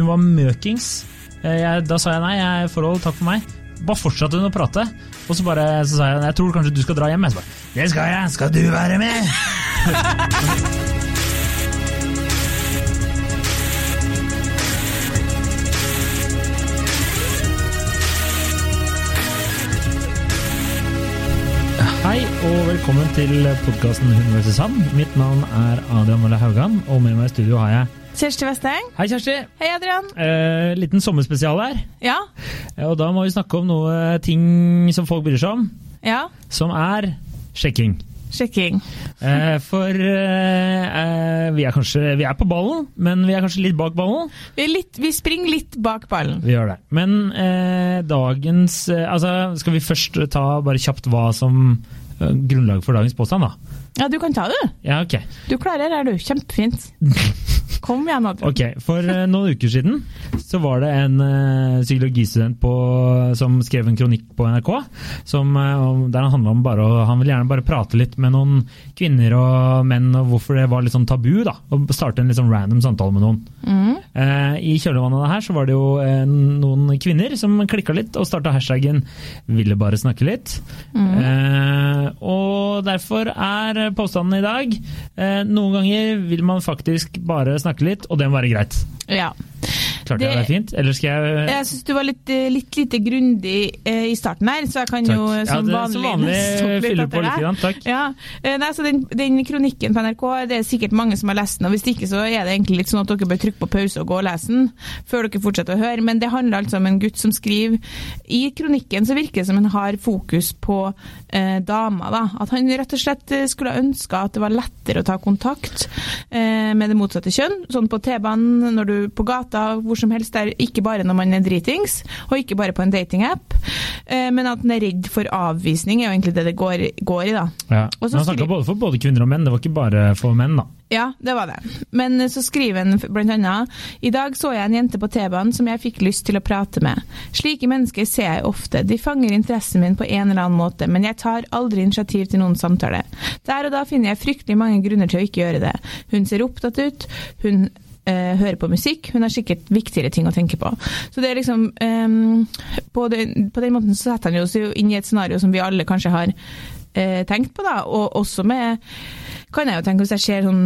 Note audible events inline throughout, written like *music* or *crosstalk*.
Hun var møkings. Eh, jeg, da sa jeg nei, jeg forhold, takk for meg. Bare fortsatte hun å prate. Og så bare så sa jeg jeg tror kanskje du skal dra hjem. Jeg så bare, det skal jeg, skal du være med? *laughs* Hei og velkommen til podkasten Hun vs. han. Mitt navn er Adrian Mølle Haugan, og med meg i studio har jeg Kjersti Westeng. Hei, Kjersti! Hei, Adrian. Eh, liten sommerspesial her. Ja. Eh, Og da må vi snakke om noe ting som folk bryr seg om, Ja. som er sjekking. Sjekking. Eh, for eh, eh, vi er kanskje Vi er på ballen, men vi er kanskje litt bak ballen. Vi, litt, vi springer litt bak ballen. Vi gjør det. Men eh, dagens eh, Altså, skal vi først ta bare kjapt hva som eh, Grunnlag for dagens påstand, da? Ja, du kan ta det, du. Ja, ok. Du klarer det, er du. Kjempefint. *laughs* Kom igjen, Adrian. Ok, For eh, noen uker siden så var det en uh, psykologistudent på, som skrev en kronikk på NRK som, eh, der han handla om bare å Han ville gjerne bare prate litt med noen kvinner og menn, og hvorfor det var litt sånn tabu. da, Å starte en litt sånn random samtale med noen. Eh, I kjølvannet av det her så var det jo noen kvinner som klikka litt og starta hashtaggen 'ville bare snakke litt'. Eh, og derfor er påstanden i dag noen ganger vil man faktisk bare snakke litt, og det må være greit. Ja. Klarte jeg Det- det fint? Eller skal jeg Jeg syns du var litt, eh, litt lite grundig eh, i starten her, så jeg kan Takk. jo Ja, som det- vanlig, som vanlig *laughs* fylle på litt grann, takk. Ja. Eh, Nei, så den, den kronikken på NRK, det er sikkert mange som har lest den, og hvis ikke så er det egentlig litt sånn at dere bør trykke på pause og gå og lese den, før dere fortsetter å høre. Men det handler altså om en gutt som skriver I kronikken så virker det som han har fokus på eh, dama, da. At han rett og slett eh, skulle ønska at det var lettere å ta kontakt eh, med det motsatte kjønn. Sånn på T-banen, når du på gata, hvor som helst. Der, ikke bare når man er dritings, og ikke bare på en datingapp. Eh, men at en er redd for avvisning, er jo egentlig det det går, går i, da. ja. Men Han snakka både for både kvinner og menn, det var ikke bare for menn, da. Ja, det var det. Men så skriver han annet I dag så jeg en jente på T-banen som jeg fikk lyst til å prate med. Slike mennesker ser jeg ofte. De fanger interessen min på en eller annen måte, men jeg tar aldri initiativ til noen samtale. Der og da finner jeg fryktelig mange grunner til å ikke gjøre det. Hun ser opptatt ut. Hun eh, hører på musikk. Hun har sikkert viktigere ting å tenke på. Så det er liksom ehm, på, den, på den måten så setter han oss seg jo inn i et scenario som vi alle kanskje har eh, tenkt på, da. Og også med kan jeg jo tenke Hvis jeg ser sånn,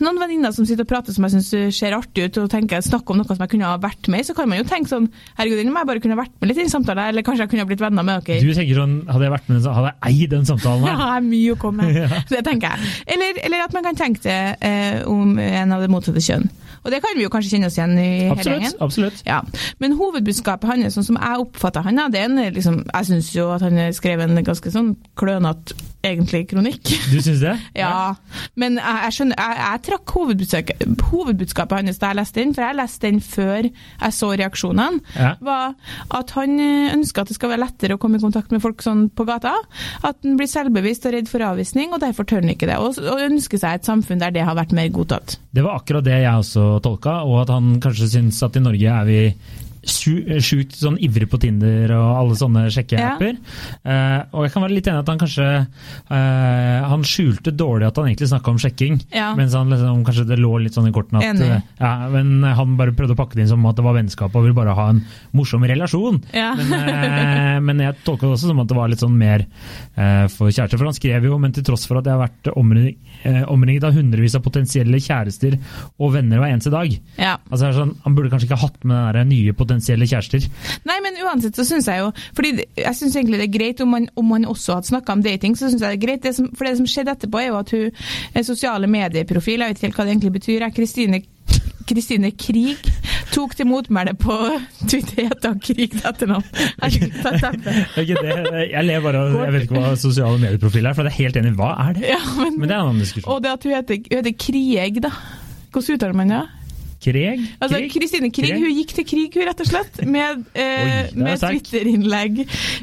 noen venninner som sitter og prater som jeg syns ser artig ut, og tenker snakker om noe som jeg kunne ha vært med i, så kan man jo tenke sånn Herregud, den må jeg bare kunne vært med litt i den samtalen, eller kanskje jeg kunne ha blitt venner med dere. Du tenker sånn, Hadde jeg vært med, så hadde jeg eid den samtalen *laughs* Ja, her. jeg har mye å komme med. *laughs* Det tenker jeg. Eller, eller at man kan tenke det eh, om en av det motsatte kjønn. Og det kan vi jo kanskje kjenne oss igjen i hele gjengen. absolutt. Ja, Men hovedbudskapet hans, sånn som jeg oppfatter han, det er en, liksom, jeg syns jo at han skrev en ganske sånn klønete, egentlig, kronikk. Du syns det? *laughs* Ja, men jeg, jeg skjønner Jeg, jeg trakk hovedbudskapet, hovedbudskapet hans da jeg leste den, for jeg leste den før jeg så reaksjonene. Ja. Var at han ønsker at det skal være lettere å komme i kontakt med folk sånn på gata. At han blir selvbevisst og redd for avvisning, og derfor tør han ikke det. Og, og ønsker seg et samfunn der det har vært mer godtatt. Det var akkurat det jeg også tolka, og at han kanskje syns at i Norge er vi sjukt sånn ivrig på Tinder og alle sånne sjekkeapper. Eh, og jeg kan være litt enig at han kanskje uh, Han skjulte dårlig at han egentlig snakka om sjekking, Ja. mens han liksom, kanskje det lå litt sånn i kortene at eh, ja, Men han bare prøvde å pakke det inn som at det var vennskap og ville bare ha en morsom relasjon. Ja. Men, eh, men jeg tolka det også som at det var litt sånn mer eh, for kjærester. For han skrev jo, men til tross for at jeg har vært omringet, eh, omringet av hundrevis av potensielle kjærester og venner hver eneste dag. Ja. Altså, sånn, han burde kanskje ikke hatt med den nye potensielle kjærester. Nei, men uansett så syns jeg jo fordi Jeg syns egentlig det er greit om man, om man også hadde snakka om dating, så syns jeg det er greit. Det som, for det som skjedde etterpå, er jo at hun er sosiale medieprofil, jeg vet ikke helt hva det egentlig betyr. jeg, Kristine Kristine Krig tok til motmæle på *laughs* Twitter, Krig etternavn. Det. Er *laughs* det. Jeg ler bare av Jeg vet ikke hva sosiale medieprofil er, for jeg er helt enig. Hva er det? Ja, men, Men det er en annen diskusjon. og det at hun heter, hun heter Krieg, da. Hvordan uttaler man det? Kreg? Altså, Kristine Krig Krig? hun gikk til krig, hun rett og slett, med, *laughs* eh, med. Twitter-innlegg.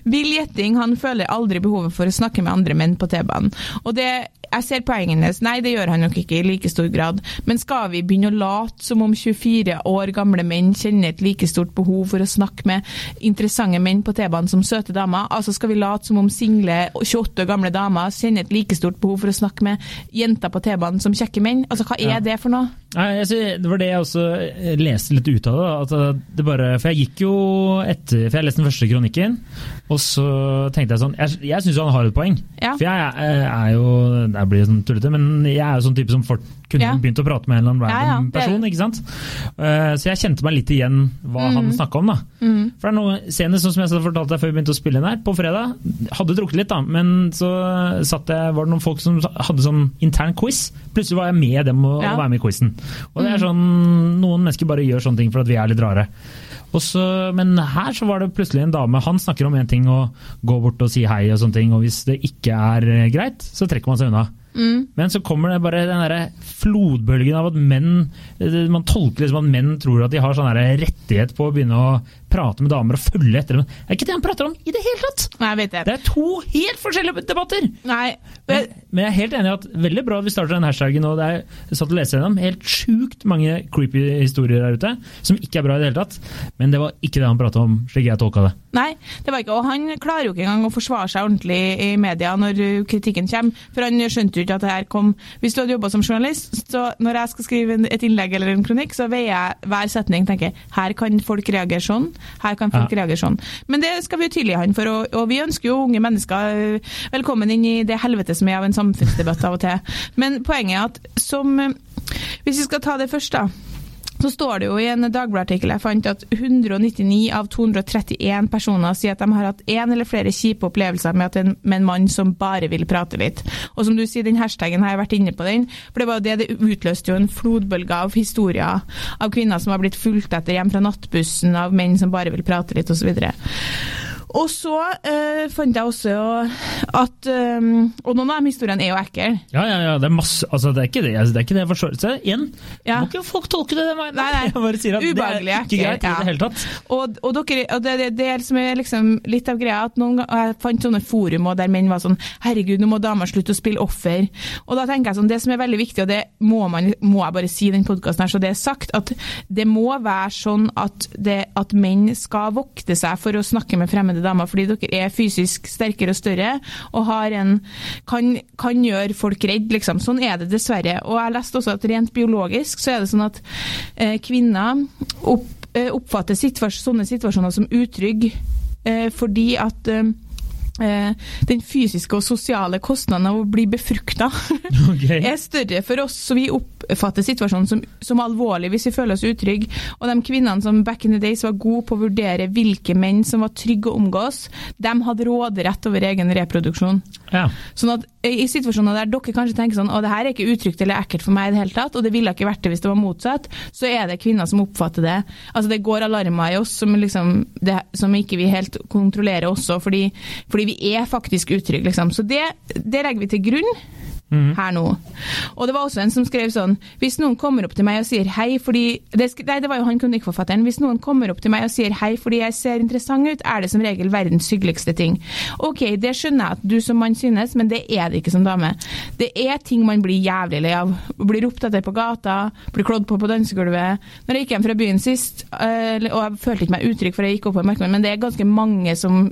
Bill Jetting han føler aldri behovet for å snakke med andre menn på T-banen. Og det, jeg ser poenget hennes, nei det gjør han nok ikke i like stor grad, men skal vi begynne å late som om 24 år gamle menn kjenner et like stort behov for å snakke med interessante menn på T-banen som søte damer? Altså skal vi late som om single 28 år gamle damer kjenner et like stort behov for å snakke med jenter på T-banen som kjekke menn? Altså hva er Ja. det for noe? Nei, jeg, synes- det var det jeg også eh, leste litt ut av det. At eh, det bare, for jeg gikk jo etter For jeg leste den første kronikken, og så tenkte jeg sånn Jeg, jeg syns han har et poeng. Ja. For jeg er, er jo Det blir sånn tullete, men jeg er jo sånn type som fort kunne Ja. begynt å prate med en eller annen random ja, er person. ikke sant? Uh, så jeg kjente meg litt igjen hva han snakka om. da. For det er noe Senest, sånn som jeg fortalte deg før vi begynte å spille inn her, på fredag Hadde drukket litt, da, men så satt jeg, var det noen folk som hadde sånn intern quiz. Plutselig var jeg med dem og, og være med i quizen. Og det er sånn, Noen mennesker bare gjør sånne ting for at vi er litt rare. Og så, men her så var det plutselig en dame. Han snakker om én ting og går bort og sier hei, og sånne ting, og hvis det ikke er eh, greit, så trekker man seg unna. Men så kommer det bare den der flodbølgen av at menn eh, Man tolker liksom at menn tror at de har sånn rettighet på å begynne å prate med damer og følge etter dem. Det er ikke det han prater om i det hele tatt! Nei, jeg vet det. Det er to helt forskjellige debatter! Nei, Men, men jeg er helt enig i at veldig bra at vi starter den hashtagen. og det er, Jeg satt og leste gjennom helt sjukt mange creepy historier der ute som ikke er bra i det hele tatt. Men det var ikke det han prata om, slik jeg tolka det. Nei, det var ikke, og han klarer jo ikke engang å forsvare seg ordentlig i media når kritikken kommer. For han skjønte jo ikke at det her kom Hvis du hadde jobba som journalist, så når jeg skal skrive et innlegg eller en kronikk, så veier jeg hver setning tenker her kan folk reagere sånn, her kan folk Ja. reagere sånn. Men det skal vi jo tilgi han for, og, og vi ønsker jo unge mennesker uh, velkommen inn i det helvete som er av en samfunnsdebatt av og til. Men poenget er at som uh, Hvis vi skal ta det først, da så står det jo i en Dagbladet-artikkel jeg fant at 199 av 231 personer sier at de har hatt én eller flere kjipe opplevelser med, en, med en mann som bare vil prate litt. Og som du sier, den hashtagen har jeg vært inne på den, for det var jo det det utløste jo en flodbølge av historier av kvinner som har blitt fulgt etter hjem fra nattbussen, av menn som bare vil prate litt, osv. Og så eh, fant jeg også at eh, Og noen av de historiene er jo ekle. Ja, ja, ja, det er masse altså, Det er ikke det, altså, det, er ikke det jeg forstår. Se, igjen, Ja. må ikke folk tolke det den veien. Nei, nei. *laughs* Bare sier at Ubehagelig, det er ikke greit i ja. det hele tatt. Og, og, dere, og det, det, det er som er liksom litt av greia, at noen ganger, jeg fant sånne forum der menn var sånn Herregud, nå må damer slutte å spille offer. Og da tenker jeg sånn, det som er veldig viktig, og det må, man, må jeg bare si i den podkasten her, så det er sagt, at det må være sånn at, det, at menn skal vokte seg for å snakke med fremmede damer, fordi dere er fysisk sterkere og større og har en, kan, kan gjøre folk redd, liksom. Sånn er det dessverre. Og jeg leste også at rent biologisk så er det sånn at eh, kvinner opp, eh, oppfatter situas sånne situasjoner som utrygge eh, fordi at eh, den fysiske og sosiale kostnaden av å bli befrukta *laughs* *laughs* okay. er større for oss, så vi oppfatter situasjonen som, som alvorlig hvis vi føler oss utrygge. Og de kvinnene som back in the days var gode på å vurdere hvilke menn som var trygge å omgås, de hadde råderett over egen reproduksjon. Ja. Sånn at I situasjoner der dere kanskje tenker sånn å det her er ikke utrygt eller ekkelt for meg i det hele tatt, og det ville ikke vært det hvis det var motsatt, så er det kvinner som oppfatter det. Altså Det går alarmer i oss som, liksom, det, som ikke vi helt kontrollerer også, fordi, fordi vi er faktisk utrygge. Liksom. Så det, det legger vi til grunn her nå. Og det var også en som skrev sånn Hvis noen kommer opp til meg og sier hei fordi det, Nei, det var jo han kronikkforfatteren. Hvis noen kommer opp til meg og sier hei fordi jeg ser interessant ut, er det som regel verdens hyggeligste ting. Ok, det skjønner jeg at du som mann synes, men det er det ikke som dame. Det er ting man blir jævlig lei av. Blir ropt etter på gata, blir klådd på på dansegulvet. Når jeg gikk hjem fra byen sist, eh, og jeg følte ikke meg utrygg for jeg gikk opp på markedet, men det er ganske mange som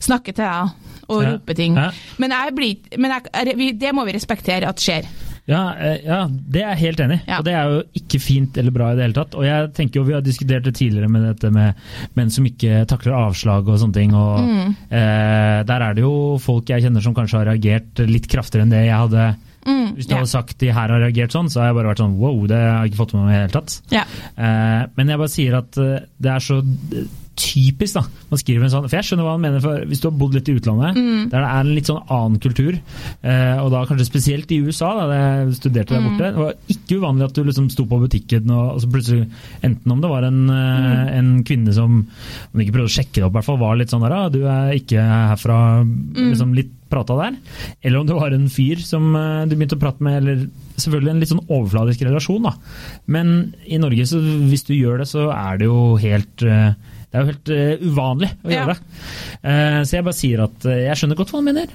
snakker til deg og roper ting. Men, jeg blir, men jeg, det må vi respektere at skjer. Ja, eh, ja, det er jeg helt enig i. Ja. Og det er jo ikke fint eller bra i det hele tatt. Og jeg tenker jo, Vi har diskutert det tidligere med dette med menn som ikke takler avslag og sånne ting. og Mm. eh, Der er det jo folk jeg kjenner som kanskje har reagert litt kraftigere enn det jeg hadde. Mm, Hvis du yeah. hadde sagt de her har reagert sånn, så har jeg bare vært sånn wow, det har jeg ikke fått med meg i det hele tatt. Yeah. Eh, men jeg bare sier at eh, det er så typisk, da. Man skriver en sånn For jeg skjønner hva han mener, for hvis du har bodd litt i utlandet, Mm. der det er en litt sånn annen kultur, eh, og da kanskje spesielt i USA, da jeg studerte der Mm. borte, det var ikke uvanlig at du liksom sto på butikken og, så plutselig Enten om det var en, eh, en kvinne som Om ikke prøvde å sjekke det opp, i hvert fall, var litt sånn der ah, du er ikke herfra, liksom litt prata der. Eller om det var en fyr som eh, du begynte å prate med, eller selvfølgelig en litt sånn overfladisk relasjon, da. Men i Norge, så hvis du gjør det, så er det jo helt eh, det er jo helt uh, uvanlig å Ja. gjøre det. Uh, så jeg bare sier at uh, jeg skjønner godt hva han mener.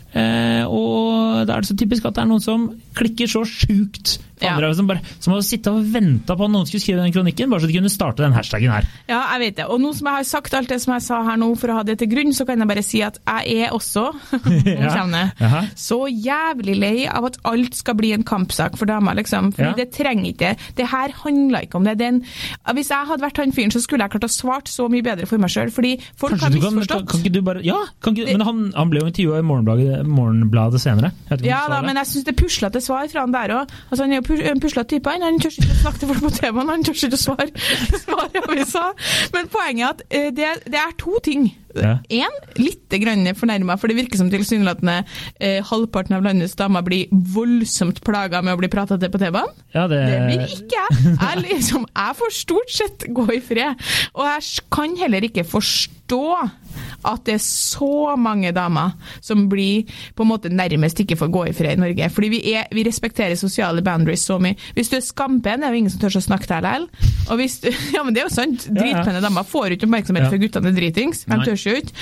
Og da er det så typisk at det er noen som klikker så sjukt Ja. Andre som, bare, som hadde sittet og venta på at noen skulle skrive den kronikken, bare så de kunne starte den hashtagen her. Ja, jeg vet det. Og nå som jeg har sagt alt det som jeg sa her nå, for å ha det til grunn, så kan jeg bare si at jeg er også *laughs* *laughs* Ja. Så jævlig lei av at alt skal bli en kampsak for damer, liksom. Fordi Ja. det trenger ikke det. her handler ikke om det. det en, hvis jeg hadde vært han fyren, så skulle jeg klart å svart så mye bedre for meg sjøl. Fordi folk Kanskje har misforstått. kan, kan, ikke du bare Ja, kan ikke, men han, han ble jo intervjua i Morgenbladet, Morgenbladet senere. Ja da, men jeg syns det er puslete svar fra han der òg. Altså, han er jo pus- en puslete type. Han Han tør ikke å snakke til folk på TV-en, han tør ikke å svare, *laughs* svare i avisa. Men poenget er at eh, det, det er to ting. Ja. Litt fornærma, for det virker som tilsynelatende eh, halvparten av landets damer blir voldsomt plaga med å bli prata til på TV-en. Ja, det, Det blir ikke jeg. Jeg, liksom, jeg får stort sett gå i fred. Og jeg kan heller ikke forstå at det er så mange damer som blir på en måte nærmest ikke får gå i fred i Norge. Fordi vi, er, vi respekterer sosiale boundaries så mye. Hvis du er skampen, er jo ingen som tør å snakke til deg likevel. *laughs* Ja, men det er jo sant. Ja, ja. Damer får ikke oppmerksomhet Ja. for guttene dritings. De Nei. tør jo ikke.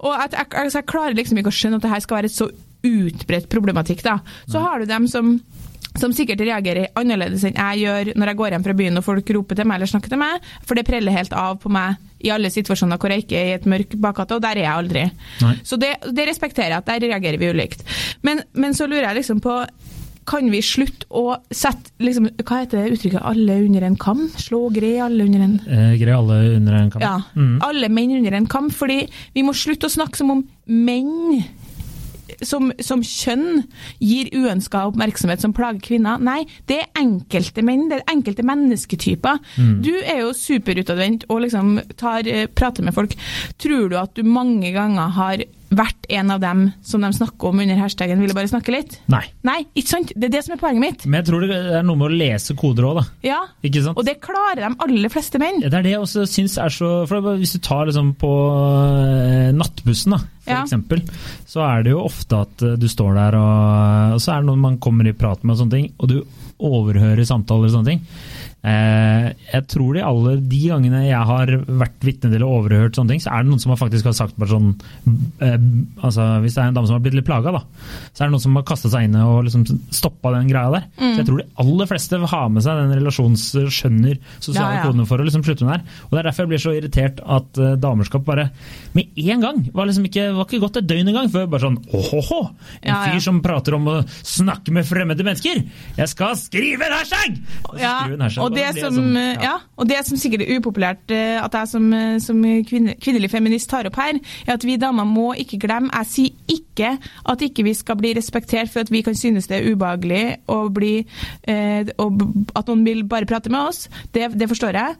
Og at, altså, jeg klarer liksom ikke å skjønne at det her skal være et så utbredt problematikk. da. Så har du dem som som sikkert reagerer annerledes enn jeg gjør når jeg går hjem fra byen og folk roper til meg eller snakker til meg, for det preller helt av på meg i alle situasjoner hvor jeg ikke er i et mørk bakgate, og der er jeg aldri. Nei. Så det, det respekterer jeg, at der reagerer vi ulikt. Men, men så lurer jeg liksom på kan vi slutte å sette liksom, Hva heter det uttrykket? Alle under en kam? Slå gre alle under en eh, greier alle under en kam. Ja. Mm. Alle menn under en kam. Fordi vi må slutte å snakke som om menn som, som kjønn gir uønska oppmerksomhet som plager kvinner. Nei, det er enkelte menn, det er enkelte mennesketyper. Du er jo superutadvendt og liksom tar, eh, prater med folk. Tror du at du mange ganger har vært en av dem som de snakker om under hashtaggen 'ville bare snakke litt'? Nei. Nei, ikke sant? Det er det som er poenget mitt. Men jeg tror det er noe med å lese koder òg, da. Ja, Ikke sant? Og det klarer de aller fleste menn. Det er det jeg også syns er så for Hvis du tar liksom på eh, nattbussen, da, for Ja. eksempel, så er det jo ofte at eh, du står der, og, og så er det noen man kommer i prat med, og sånne ting, og du overhører samtaler og sånne ting. Eh, jeg tror de alle de gangene jeg har vært vitne til og overhørt sånne ting, så er det noen som har faktisk har sagt bare sånn eh, altså Hvis det er en dame som har blitt litt plaga, da, så er det noen som har kasta seg inn og liksom stoppa den greia der. Så jeg tror de aller fleste har med seg den relasjons... skjønner sosiale Ja, ja. kodene for å liksom slutte med det her. Og Det er derfor jeg blir så irritert at damerskap bare med en gang var liksom ikke, var ikke gått et døgn engang før bare sånn åhåhå! En Ja, fyr som prater om å snakke med fremmede mennesker! Jeg skal skrive en hashtag! Og så skriver hun hashtag, og det, det som, som, eh, ja, og det som sikkert er upopulært eh, at jeg som, eh, som kvinne, kvinnelig feminist tar opp her, er at vi damer må ikke glemme Jeg sier ikke at ikke vi skal bli respektert for at vi kan synes det er ubehagelig å bli, og at noen vil bare prate med oss. Det, det forstår jeg.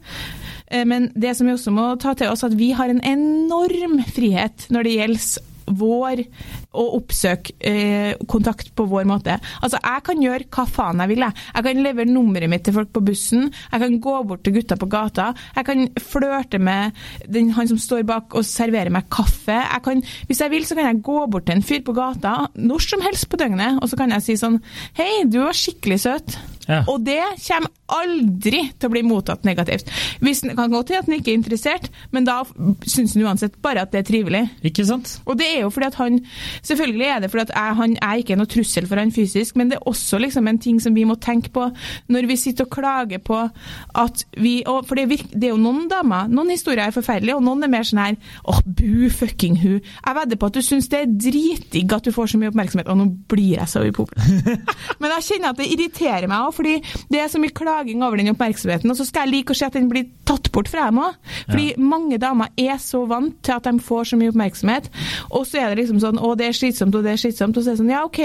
Men det som vi også må ta til oss, at vi har en enorm frihet når det gjelder vår å oppsøke eh, kontakt på vår måte. Altså, Jeg kan gjøre hva faen jeg vil. Jeg, jeg kan levere nummeret mitt til folk på bussen. Jeg kan gå bort til gutta på gata. Jeg kan flørte med den, han som står bak og serverer meg kaffe. Jeg kan, hvis jeg vil, så kan jeg gå bort til en fyr på gata når som helst på døgnet, og så kan jeg si sånn Hei, du var skikkelig søt. Ja. Og det kommer aldri til å bli mottatt negativt. Hvis den kan godt hende at den ikke er interessert, men da syns han uansett bare at det er trivelig. Ikke sant? Og det er jo fordi at han Selvfølgelig er det fordi at jeg, han er ikke noe trussel for han fysisk, men det er også liksom en ting som vi må tenke på når vi sitter og klager på at vi og, For det, virker, det er jo noen damer Noen historier er forferdelige, og noen er mer sånn her åh, bu fucking hu. Jeg vedder på at du syns det er dritdigg at du får så mye oppmerksomhet. Og nå blir jeg så upopulær. *laughs* Men jeg kjenner at det irriterer meg òg, fordi det er så mye klaging over den oppmerksomheten. Og så skal jeg like å se at den blir tatt bort fra dem òg. Fordi mange damer er så vant til at de får så mye oppmerksomhet, og så er det liksom sånn å, det er slitsomt, og det er slitsomt, og så er det sånn ja, OK.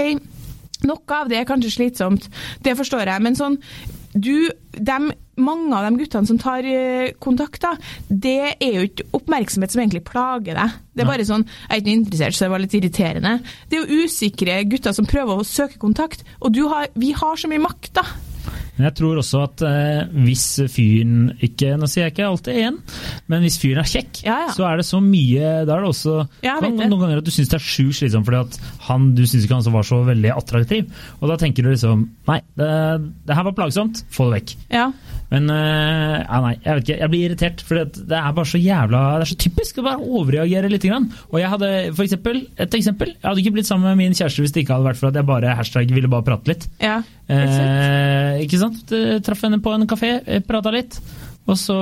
Noe av det er kanskje slitsomt, det forstår jeg, men sånn du, dem, mange av de guttene som tar eh, kontakt, da, det er jo ikke oppmerksomhet som egentlig plager deg. Det er bare sånn Jeg er ikke interessert, så det var litt irriterende. Det er jo usikre gutter som prøver å søke kontakt, og du har, vi har så mye makt, da. Men jeg tror også at eh, hvis fyren ikke Nå sier jeg ikke alltid én, men hvis fyren er kjekk, Ja, ja. så er det så mye Da er det også Ja, kan, det. noen ganger at du syns det er sjukt slitsomt fordi at han, du syns ikke han som var så veldig attraktiv. Og da tenker du liksom Nei, det, det her var plagsomt. Få det vekk. Ja. Men uh, ja, nei, jeg vet ikke, jeg blir irritert, for det er bare så jævla Det er så typisk å bare overreagere litt. Grann. Og jeg hadde for eksempel, et eksempel, jeg hadde ikke blitt sammen med min kjæreste hvis det ikke hadde vært for at jeg bare hashtag ville bare prate litt. ja. Eh, ikke sant? Eh, Traff henne på en kafé, prata litt. Og så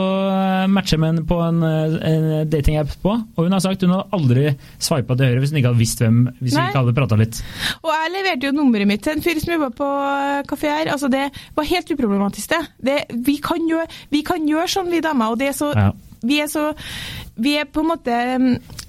matcher vi henne på en, eh, en datingapp på. Og hun har sagt hun hadde aldri sveipa til høyre hvis hun ikke hadde visst hvem hvis hun ikke hadde prata litt. Og jeg leverte jo nummeret mitt til en fyr som jobba på eh, kafé her. Altså, det var helt uproblematisk, det. det vi, kan gjøre, vi kan gjøre sånn, vi damer, og det er så Ja. Vi er så Vi er på en måte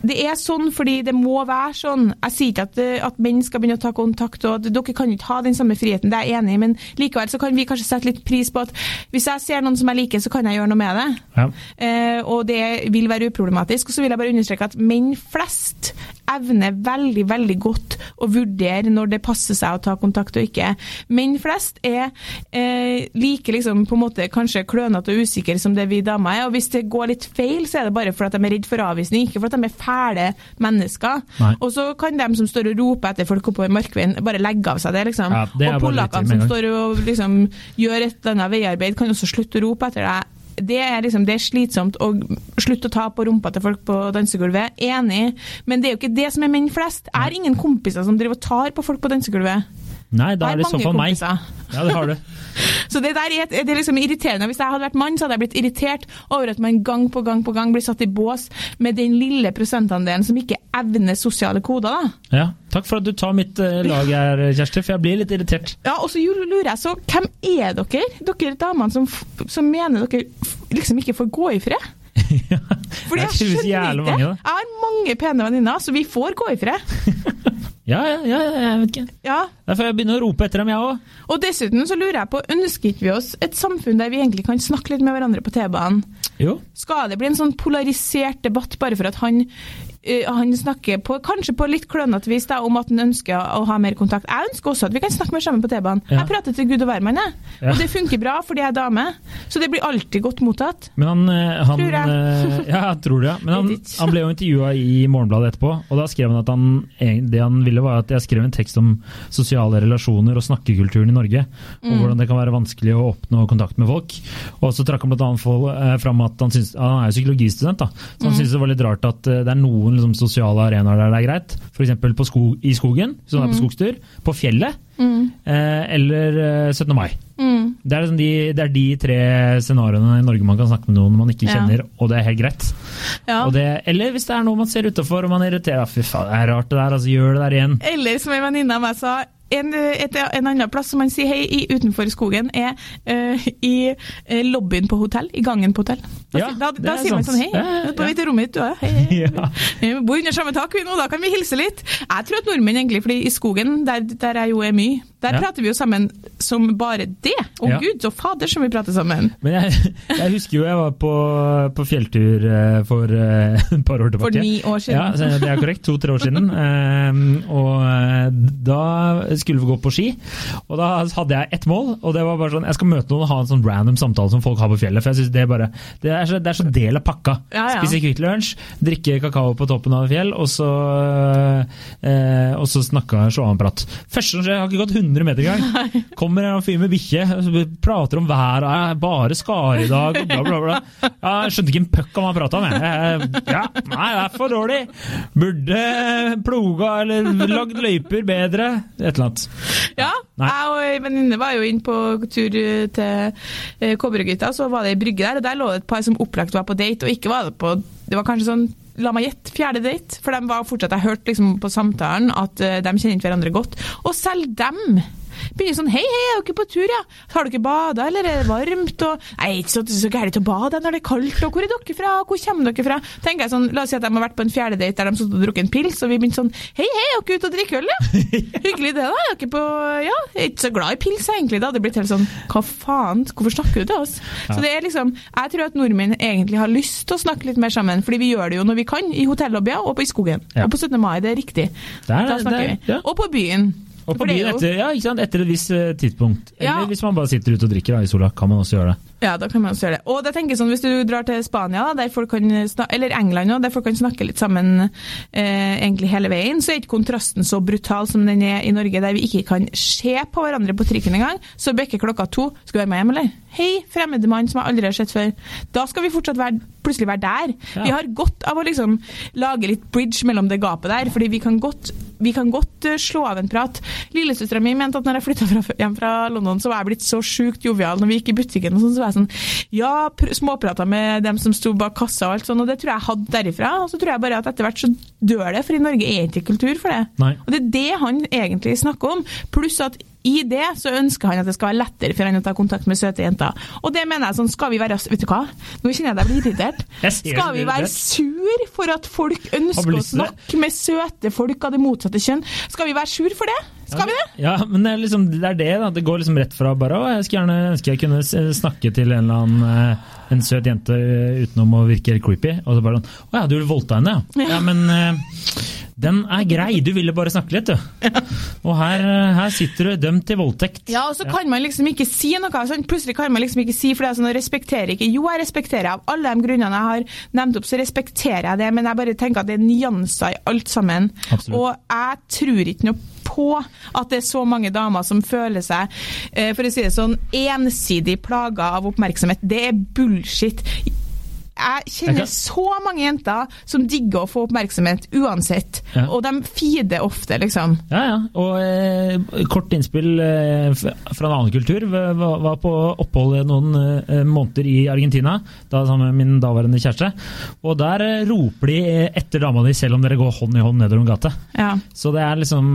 Det er sånn fordi det må være sånn. Jeg sier ikke at, at menn skal begynne å ta kontakt, og at dere kan ikke ha den samme friheten, det er jeg enig i, men likevel så kan vi kanskje sette litt pris på at hvis jeg ser noen som jeg liker, så kan jeg gjøre noe med det. Ja. Eh, og det vil være uproblematisk. Og så vil jeg bare understreke at menn flest evner veldig, veldig godt å vurdere når det passer seg å ta kontakt og ikke. Menn flest er eh, like liksom på en måte kanskje klønete og usikre som det vi damer er. Og hvis det går litt feil, så er det bare fordi de er redd for avvisning, ikke fordi de er fæle mennesker. Nei. Og så kan de som står og roper etter folk oppover Markveien, bare legge av seg det, liksom. Ja, det og polakkene som står og liksom gjør et eller annet veiarbeid, kan også slutte å rope etter deg. Det er, liksom, det er slitsomt å slutte å ta på rumpa til folk på dansegulvet. Enig, men det er jo ikke det som er menn flest. Jeg har ingen kompiser som driver og tar på folk på dansegulvet. Nei, da er det sånn for meg. Ja, det har du. *laughs* Så det der er, det er liksom irriterende. Hvis jeg hadde vært mann, så hadde jeg blitt irritert over at man gang på gang på gang blir satt i bås med den lille prosentandelen som ikke evner sosiale koder. da. Ja, takk for at du tar mitt eh, lag her, Kjersti, for jeg blir litt irritert. Ja, og så lurer jeg så, hvem er dere? Dere damene som, som mener dere liksom ikke får gå i fred? *laughs* Ja, Fordi jeg skjønner ikke. mange. Jeg har mange pene venninner, så vi får gå i fred. *laughs* Ja, ja, ja, jeg vet ikke. Ja. Derfor jeg begynner å rope etter dem, jeg òg. Og dessuten så lurer jeg på, ønsker ikke vi oss et samfunn der vi egentlig kan snakke litt med hverandre på T-banen? Jo. Skal det bli en sånn polarisert debatt bare for at han, han snakker på, kanskje på litt klønete vis da, om at han ønsker å ha mer kontakt? Jeg ønsker også at vi kan snakke mer sammen på T-banen. Ja. Jeg prater til Gud og hvermann, jeg. Ja. Og det funker bra fordi jeg er dame. Så det blir alltid godt mottatt. Men han, eh, han Tror jeg. eh, Ja, jeg tror det. ja. Men han, han ble jo intervjua i Morgenbladet etterpå, og da skrev han at han, det han ville var at jeg skrev en tekst om sosiale relasjoner og snakkekulturen i Norge, Mm. hvordan det kan være vanskelig å oppnå kontakt med folk. Og så trakk han bl.a. Fram at han, synes, han er jo psykologistudent, da, så han Mm. syntes det var litt rart at eh, det er noen liksom, sosiale arenaer der det er greit, f.eks. Sko, i skogen, hvis man er på skogstur, på fjellet, Mm. eh, eller eh, 17. mai. Mm. Det er, liksom de, det er de tre scenarioene i Norge man kan snakke med noen man ikke Ja. kjenner, og det er helt greit. Ja. Det, eller hvis det er noe man ser utafor og man irriterer Fy faen, det er rart det der, altså gjør det der igjen. Eller som en venninne av meg sa, en, et, en annen plass som man sier hei i utenfor skogen, er uh, i eh, lobbyen på hotell. I gangen på hotell. Da, Ja, da, da er sier man sånn hei. Ja, På vei til rommet ditt, du òg. Hei, hei. Ja. Vi bor under samme tak vi nå, da kan vi hilse litt. Jeg tror at nordmenn egentlig, fordi i skogen, der, der jeg jo er mye, der prater vi jo sammen som bare det. Å Ja. gud, så fader som vi prater sammen. Men jeg, jeg husker jo jeg var på, på fjelltur eh, for eh, et par år tilbake. For ni år siden. Ja, det er korrekt. To-tre år siden. Ehm, og eh, da skulle vi gå på ski, og da hadde jeg ett mål, og det var bare sånn Jeg skal møte noen og ha en sånn random samtale som folk har på fjellet. For jeg synes det er bare Det er så, det er så del av pakka. Ja, ja. Spise Kvikk Lunsj, drikke kakao på toppen av et fjell, og så eh, og så snakka sjåanprat. Første som skjer, har ikke gått 100 meter engang. *laughs* Kommer en fyr med bikkje, prater om været, «Ja, bare skar i dag, bla, bla, bla. Ja, jeg skjønte ikke en puck om han prata om. Jeg. Ja, nei, det er for dårlig. Burde ploga eller lagd løyper bedre. Et eller annet. Ja, Nei. jeg og ei venninne var jo inn på tur til eh, så var det ei brygge der, og der lå det et par som opplagt var på date, og ikke var det på Det var kanskje sånn La meg gjette, fjerde date. For de var fortsatt, jeg hørte liksom på samtalen at eh, de kjenner ikke hverandre godt. Og selv dem begynner sånn Hei, hei, er dere på tur, ja? Har dere bada, eller er det varmt? Og Nei, ikke så, så gærent å bade når det er kaldt, og hvor er dere fra? Hvor kommer dere fra? Tenker jeg sånn, La oss si at de har vært på en fjerdedate der de satt og drukket en pils, og vi begynte sånn Hei, hei, er dere ute og drikker øl, ja? *laughs* Hyggelig det, da. Er dere på Ja, jeg er ikke så glad i pils, egentlig. Da hadde det blitt helt sånn Hva faen, hvorfor snakker du til oss? Så det er liksom Jeg tror at nordmenn egentlig har lyst til å snakke litt mer sammen, fordi vi gjør det jo når vi kan, i hotellobbyer og på i skogen. Ja. Og på 17. mai, det er riktig. Det er- da snakker det er- vi. ja. Og på byen. Og på det byen etter, ja, etter et visst eh, tidspunkt. Eller Ja. hvis man bare sitter ute og drikker da, i sola, kan man også gjøre det. Ja, da kan man også gjøre det. Og da tenker jeg sånn, Hvis du drar til Spania, da, der folk kan sna- eller England, der folk kan snakke litt sammen eh, egentlig hele veien, så er ikke kontrasten så brutal som den er i Norge, der vi ikke kan se på hverandre på trikken engang. Så bikker klokka to. Skal du være med hjem, eller? Hei, fremmede mann som jeg aldri har sett før. Da skal vi fortsatt være, plutselig være der. Ja. Vi har godt av å liksom lage litt bridge mellom det gapet der, fordi vi kan godt vi kan godt eh, slå av en prat. Lillesøstera mi mente at når jeg flytta hjem fra London, så var jeg blitt så sjukt jovial når vi gikk i butikken. og sånn, så var jeg sånn, ja, pr- småprata med dem som sto bak kassa og alt sånn, og det tror jeg jeg hadde derifra. Og så tror jeg bare at etter hvert så dør det, for i Norge er ikke kultur for det. Nei. Og det er det han egentlig snakker om. Pluss at i det så ønsker han at det skal være lettere for han å ta kontakt med søte jenter. Og det mener jeg sånn, skal vi være Vet du hva? Nå kjenner jeg deg blir irritert. *laughs* Skal vi være sur for at folk ønsker å snakke med søte folk av det motsatte kjønn? Skal vi være sur for det? Skal vi det? Ja, men det er, liksom, det er det, da. Det går liksom rett fra bare å, jeg skulle gjerne ønske jeg kunne snakke til en eller annen eh, en søt jente eh, utenom å virke helt creepy. Og så bare sånn Å ja, du vil voldta henne, ja. ja men eh, den er grei, du ville bare snakke litt, du. Og her, eh, her sitter du dømt til voldtekt. Ja, og så kan man liksom ikke si noe. Sånn. Plutselig kan man liksom ikke si, for det er sånn, å respekterer ikke. Jo, jeg respekterer av alle de grunnene jeg har nevnt opp, så respekterer jeg det, men jeg bare tenker at det er nyanser i alt sammen. Absolutt. Og jeg tror ikke noe på at det er så mange damer som føler seg, eh, for å si det sånn, ensidig plaga av oppmerksomhet. Det er bullshit. Jeg kjenner så mange jenter som digger å få oppmerksomhet uansett, Ja. og de feeder ofte, liksom. Ja, ja. Og eh, kort innspill eh, fra en annen kultur. Var, var på opphold noen eh, måneder i Argentina, da sammen med min daværende kjæreste. Og der eh, roper de etter dama di selv om dere går hånd i hånd nedover en gate. Ja. Så det er liksom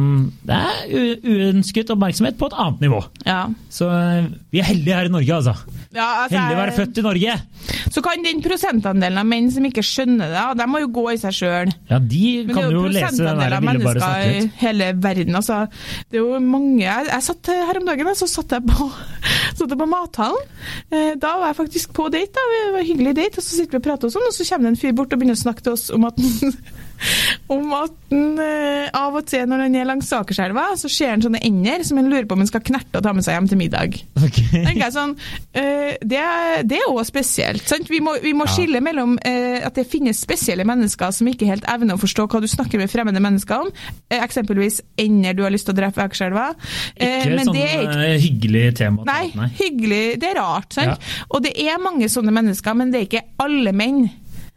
Det er uønsket oppmerksomhet på et annet nivå. ja. Så eh, vi er heldige her i Norge, altså. Ja, altså, Heldige å være født i Norge! Så kan den prosentandelen av menn som ikke skjønner det, og de må jo gå i seg sjøl. Ja, de Men det kan er jo jo lese den der 'ville bare snakke mennesker i hele verden. Altså, det er jo mange Jeg, jeg satt her om dagen, så satt jeg på, *laughs* satt jeg på mathallen. Eh, Da var jeg faktisk på date. da, Det var en hyggelig date, og så sitter vi og prater og sånn, og så kommer det en fyr bort og begynner å snakke til oss om at *laughs* om at den, eh, av og til når den er langs Akerselva, så ser den sånne ender som en lurer på om den skal knerte og ta med seg hjem til middag. Okay. jeg sånn, eh, det, er- det også spesielt. Sant? Vi må, vi må Ja. skille mellom eh, at det finnes spesielle mennesker som ikke helt evner å forstå hva du snakker med fremmede mennesker om. Eksempelvis ender du har lyst til å drepe Akerselva. Eh, Ikke men sånn det er ikke hyggelig tema. Nei, Nei, hyggelig. Det er rart. Sant? Og det er mange sånne mennesker, men det er ikke alle menn.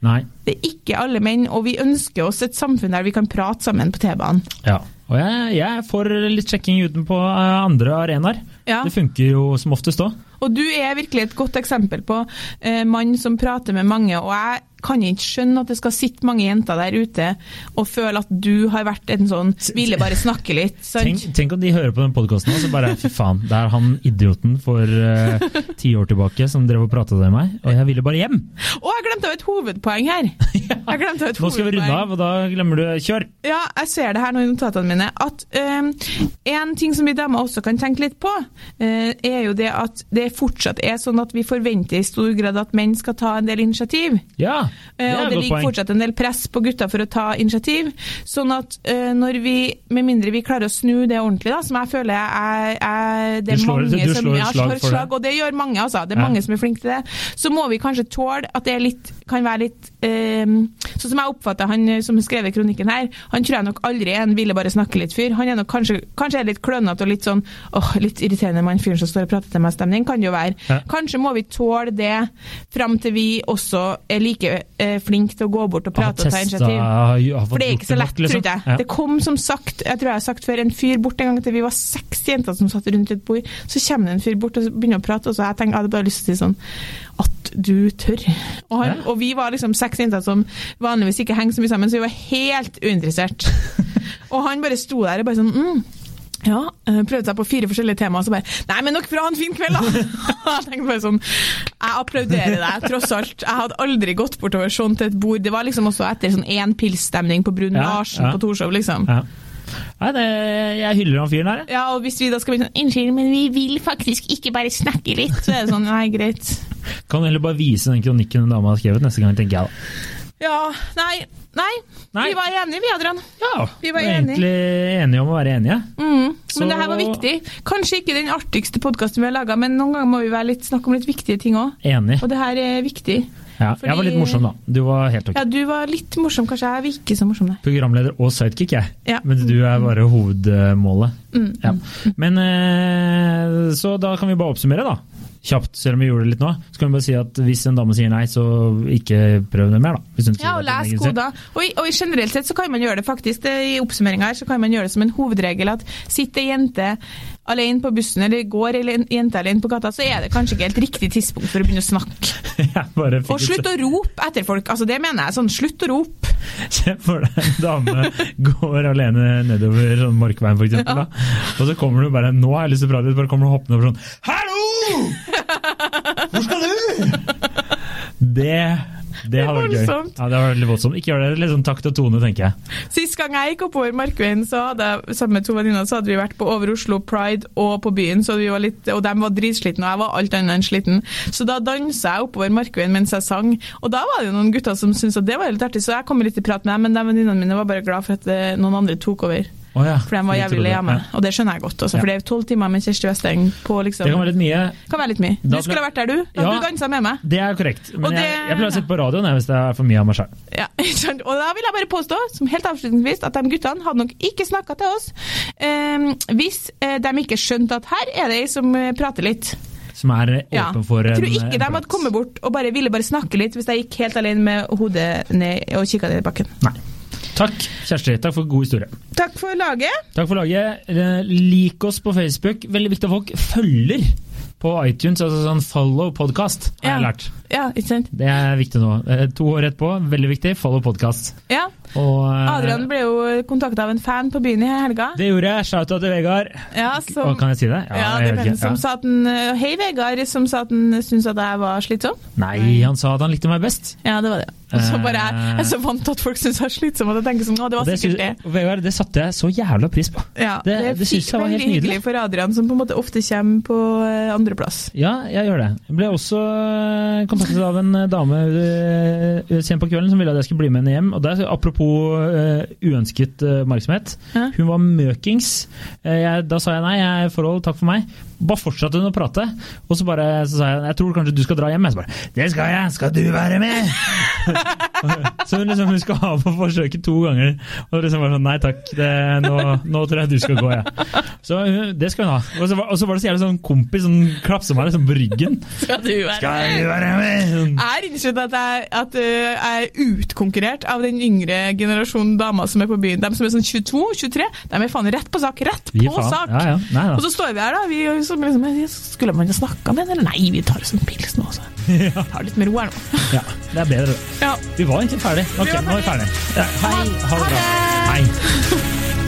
Nei. Det er ikke alle menn, og vi ønsker oss et samfunn der vi kan prate sammen på T-banen. Ja. Og jeg, jeg får litt sjekking utenpå eh, andre arenaer. Ja. Det funker jo som oftest òg. Og du er virkelig et godt eksempel på eh, mann som prater med mange, og jeg kan ikke skjønne at det skal sitte mange jenter der ute og føle at du har vært en sånn ville bare snakke litt. Sant? Tenk, tenk om de hører på den podkasten og så bare fy faen, det er han idioten for eh, ti år tilbake som drev og prata med meg, og jeg ville bare hjem! Å, jeg glemte et hovedpoeng her! *laughs* Jeg glemte et Nå skal vi runde av, og da glemmer du Kjør! Ja, jeg ser det her nå i notatene mine. At eh, En ting som vi damer også kan tenke litt på, uh, er jo det at det fortsatt er sånn at vi forventer i stor grad at menn skal ta en del initiativ. Ja, det Eh, er og det ligger fortsatt en del press på gutta for å ta initiativ. Sånn at eh, når vi, med mindre vi klarer å snu det ordentlig, da, som jeg føler er, jeg det er slår- mange som ja, slår et slag, det. og det gjør mange, altså. Det er Ja. mange som er flinke til det. Så må vi kanskje tåle at det er litt, kan være litt eh, Sånn som jeg oppfatter han som skrev i kronikken her, han tror jeg nok aldri er en ville bare snakke litt-fyr. Han er nok kanskje, kanskje er litt klønete og litt sånn åh, litt irriterende med han fyren som står og prater til meg-stemning, kan det jo være. Ja. Kanskje må vi tåle det fram til vi også er like eh, flink til å gå bort og prate og ta initiativ. For det er ikke så lett, tror jeg. Ja. Det kom som sagt, jeg tror jeg har sagt før, en fyr bort en gang til vi var seks jenter som satt rundt et bord. Så kommer det en fyr bort og begynner å prate, og så jeg tenker, jeg hadde bare lyst til å si sånn At du tør. Og, han, Ja. og vi var liksom seks jenter som vanligvis ikke henger så mye sammen, så vi var helt uinteressert. *laughs* og han bare sto der og bare sånn mm, ja, eh, prøvde seg på fire forskjellige temaer, så bare Nei, men nok bra, en fin kveld, da! *laughs* jeg tenkte bare sånn Jeg applauderer deg, tross alt. Jeg hadde aldri gått bortover sånn til et bord. Det var liksom også etter sånn én pils-stemning på Brun Larsen ja. på Torshov, liksom. Ja. Nei, det, jeg hyller han fyren her, jeg. Ja, og hvis vi da skal bli sånn Unnskyld, men vi vil faktisk ikke bare snakke litt. Så er det sånn, nei, greit. Kan heller bare vise den kronikken en dame har skrevet neste gang, tenker jeg da. Ja, nei, Nei, Nei. vi var enige, vi, Adrian. Ja, Vi var egentlig enige om å være enige. Mm. Så- Men det her var viktig. Kanskje ikke den artigste podkasten vi har laga, men noen ganger må vi litt, snakke om litt viktige ting òg. Og det her er viktig. Ja, fordi- jeg var litt morsom, da. Du var helt ok. Ja, du var litt morsom, kanskje. Jeg var ikke så morsom, nei. Programleder og sidekick, jeg. Ja. Men du er bare hovedmålet. Mm. Ja. Men eh, Så da kan vi bare oppsummere, da. Kjapt, selv om vi gjorde det litt nå. Så kan vi bare si at hvis en dame sier nei, så ikke prøv det mer, da. Ja, og les koder. Og, i- og generelt sett så kan man gjøre det faktisk, det, i oppsummeringa her, så kan man gjøre det som en hovedregel at sitter ei jente alene på bussen, eller går ei jente alene på gata, så er det kanskje ikke helt riktig tidspunkt for å begynne å snakke. *laughs* Og slutt å rope etter folk. Altså, det mener jeg. Sånn, slutt å rope. *laughs* Se for deg en dame *laughs* går alene nedover sånn Markveien, for eksempel, da. Og så kommer du bare Nå har jeg lyst til å prate litt, bare kommer du hoppende over sånn Hallo! Hvor skal du? Det det har vært gøy. Ja, det har vært voldsomt. Ikke gjør det litt sånn takt og tone, tenker jeg. Sist gang jeg gikk oppover Markveien, så hadde jeg sammen med to venninner så hadde vi vært på Over Oslo Pride og på byen, så vi var litt, og de var dritslitne, og jeg var alt annet enn sliten. Så da dansa jeg oppover Markveien mens jeg sang, og da var det jo noen gutter som syntes at det var litt artig, så jeg kom litt i prat med dem, men de venninnene mine var bare glad for at eh, noen andre tok over. Å ja. For de var jævlig lei og det skjønner jeg godt. Også, for det er tolv timer med Kjersti Westeng på liksom Det kan være litt mye. kan være litt mye. Da Du skulle ha vært der, du. Da Ja. du dansa med meg. Det er korrekt. Men det- jeg, jeg pleier å sitte på radioen hvis det er for mye av meg sjøl. Ja. *laughs* Og da vil jeg bare påstå, som helt avslutningsvis, at de guttene hadde nok ikke snakka til oss eh, hvis eh, de ikke skjønte at her er det ei som eh, prater litt. Som er Ja. åpen for en Jeg tror ikke de hadde kommet bort og bare ville bare snakke litt hvis jeg gikk helt alene med hodet ned og kikka ned i bakken. Nei. Takk, Kjersti. Takk for god historie. Takk for laget. Takk for laget. Eh, Lik oss på Facebook. Veldig viktig at folk følger på iTunes, altså sånn follow podcast, har jeg Ja. lært. Ja, ikke sant? Det er viktig nå. Eh, To år etterpå, veldig viktig, follow podcast. Ja. Og eh, Adrian ble jo kontakta av en fan på byen i helga. Det gjorde jeg. Shout-out til Vegard. Ja, som, kan jeg si det? ja, ja det ikke. som Ja. sa at eh, Hei, Vegard, som sa at han syntes at jeg var slitsom. Nei, han sa at han likte meg best. Ja, det var det. Og så bare jeg, Eh. jeg er så vant til at folk syns jeg er slitsom, og jeg tenker sånn Å, det var det, sikkert syns- det. Vegard, det satte jeg så jævla pris på. Ja, Det- det, det synes jeg var helt nydelig. for Adrian, som på en måte ofte kommer på andreplass. Ja, jeg gjør det. Jeg ble også eh, kontaktet av en eh, dame uh, sent på kvelden som ville at jeg skulle bli med henne hjem. Og der, Apropos uh, uønsket oppmerksomhet. Uh, Hun var møkings. Jeg, da sa jeg nei, jeg er forhold, takk for meg. Bare fortsatte hun å prate. Og så bare så sa jeg jeg tror kanskje du skal dra hjem. Jeg så bare det skal jeg, skal du være med? *laughs* *laughs* så hun liksom hun skal ha på forsøket to ganger. Og liksom bare sånn nei takk, det, nå, nå tror jeg du skal gå, jeg. Så det skal hun ha. Og så var, og så var det så jævlig sånn kompis som klapsa meg liksom på ryggen. Skal du være Skal du være med? Sånn. Jeg er innsett at jeg, at øh, jeg er utkonkurrert av den yngre generasjonen damer som er på byen. De som er sånn 22-23, de er faen rett på sak. Rett på faen. sak! Ja, ja. Nei. Og så står vi her, da. Vi, som liksom, skulle man ha snakka med henne? Eller nei, vi tar oss en pils nå, *laughs* så. Tar litt med ro her nå. Ja, det er bedre, det. Ja. Vi var egentlig ferdig. Ok, nå er vi ferdig. Ja, hei, ha det bra. Hei.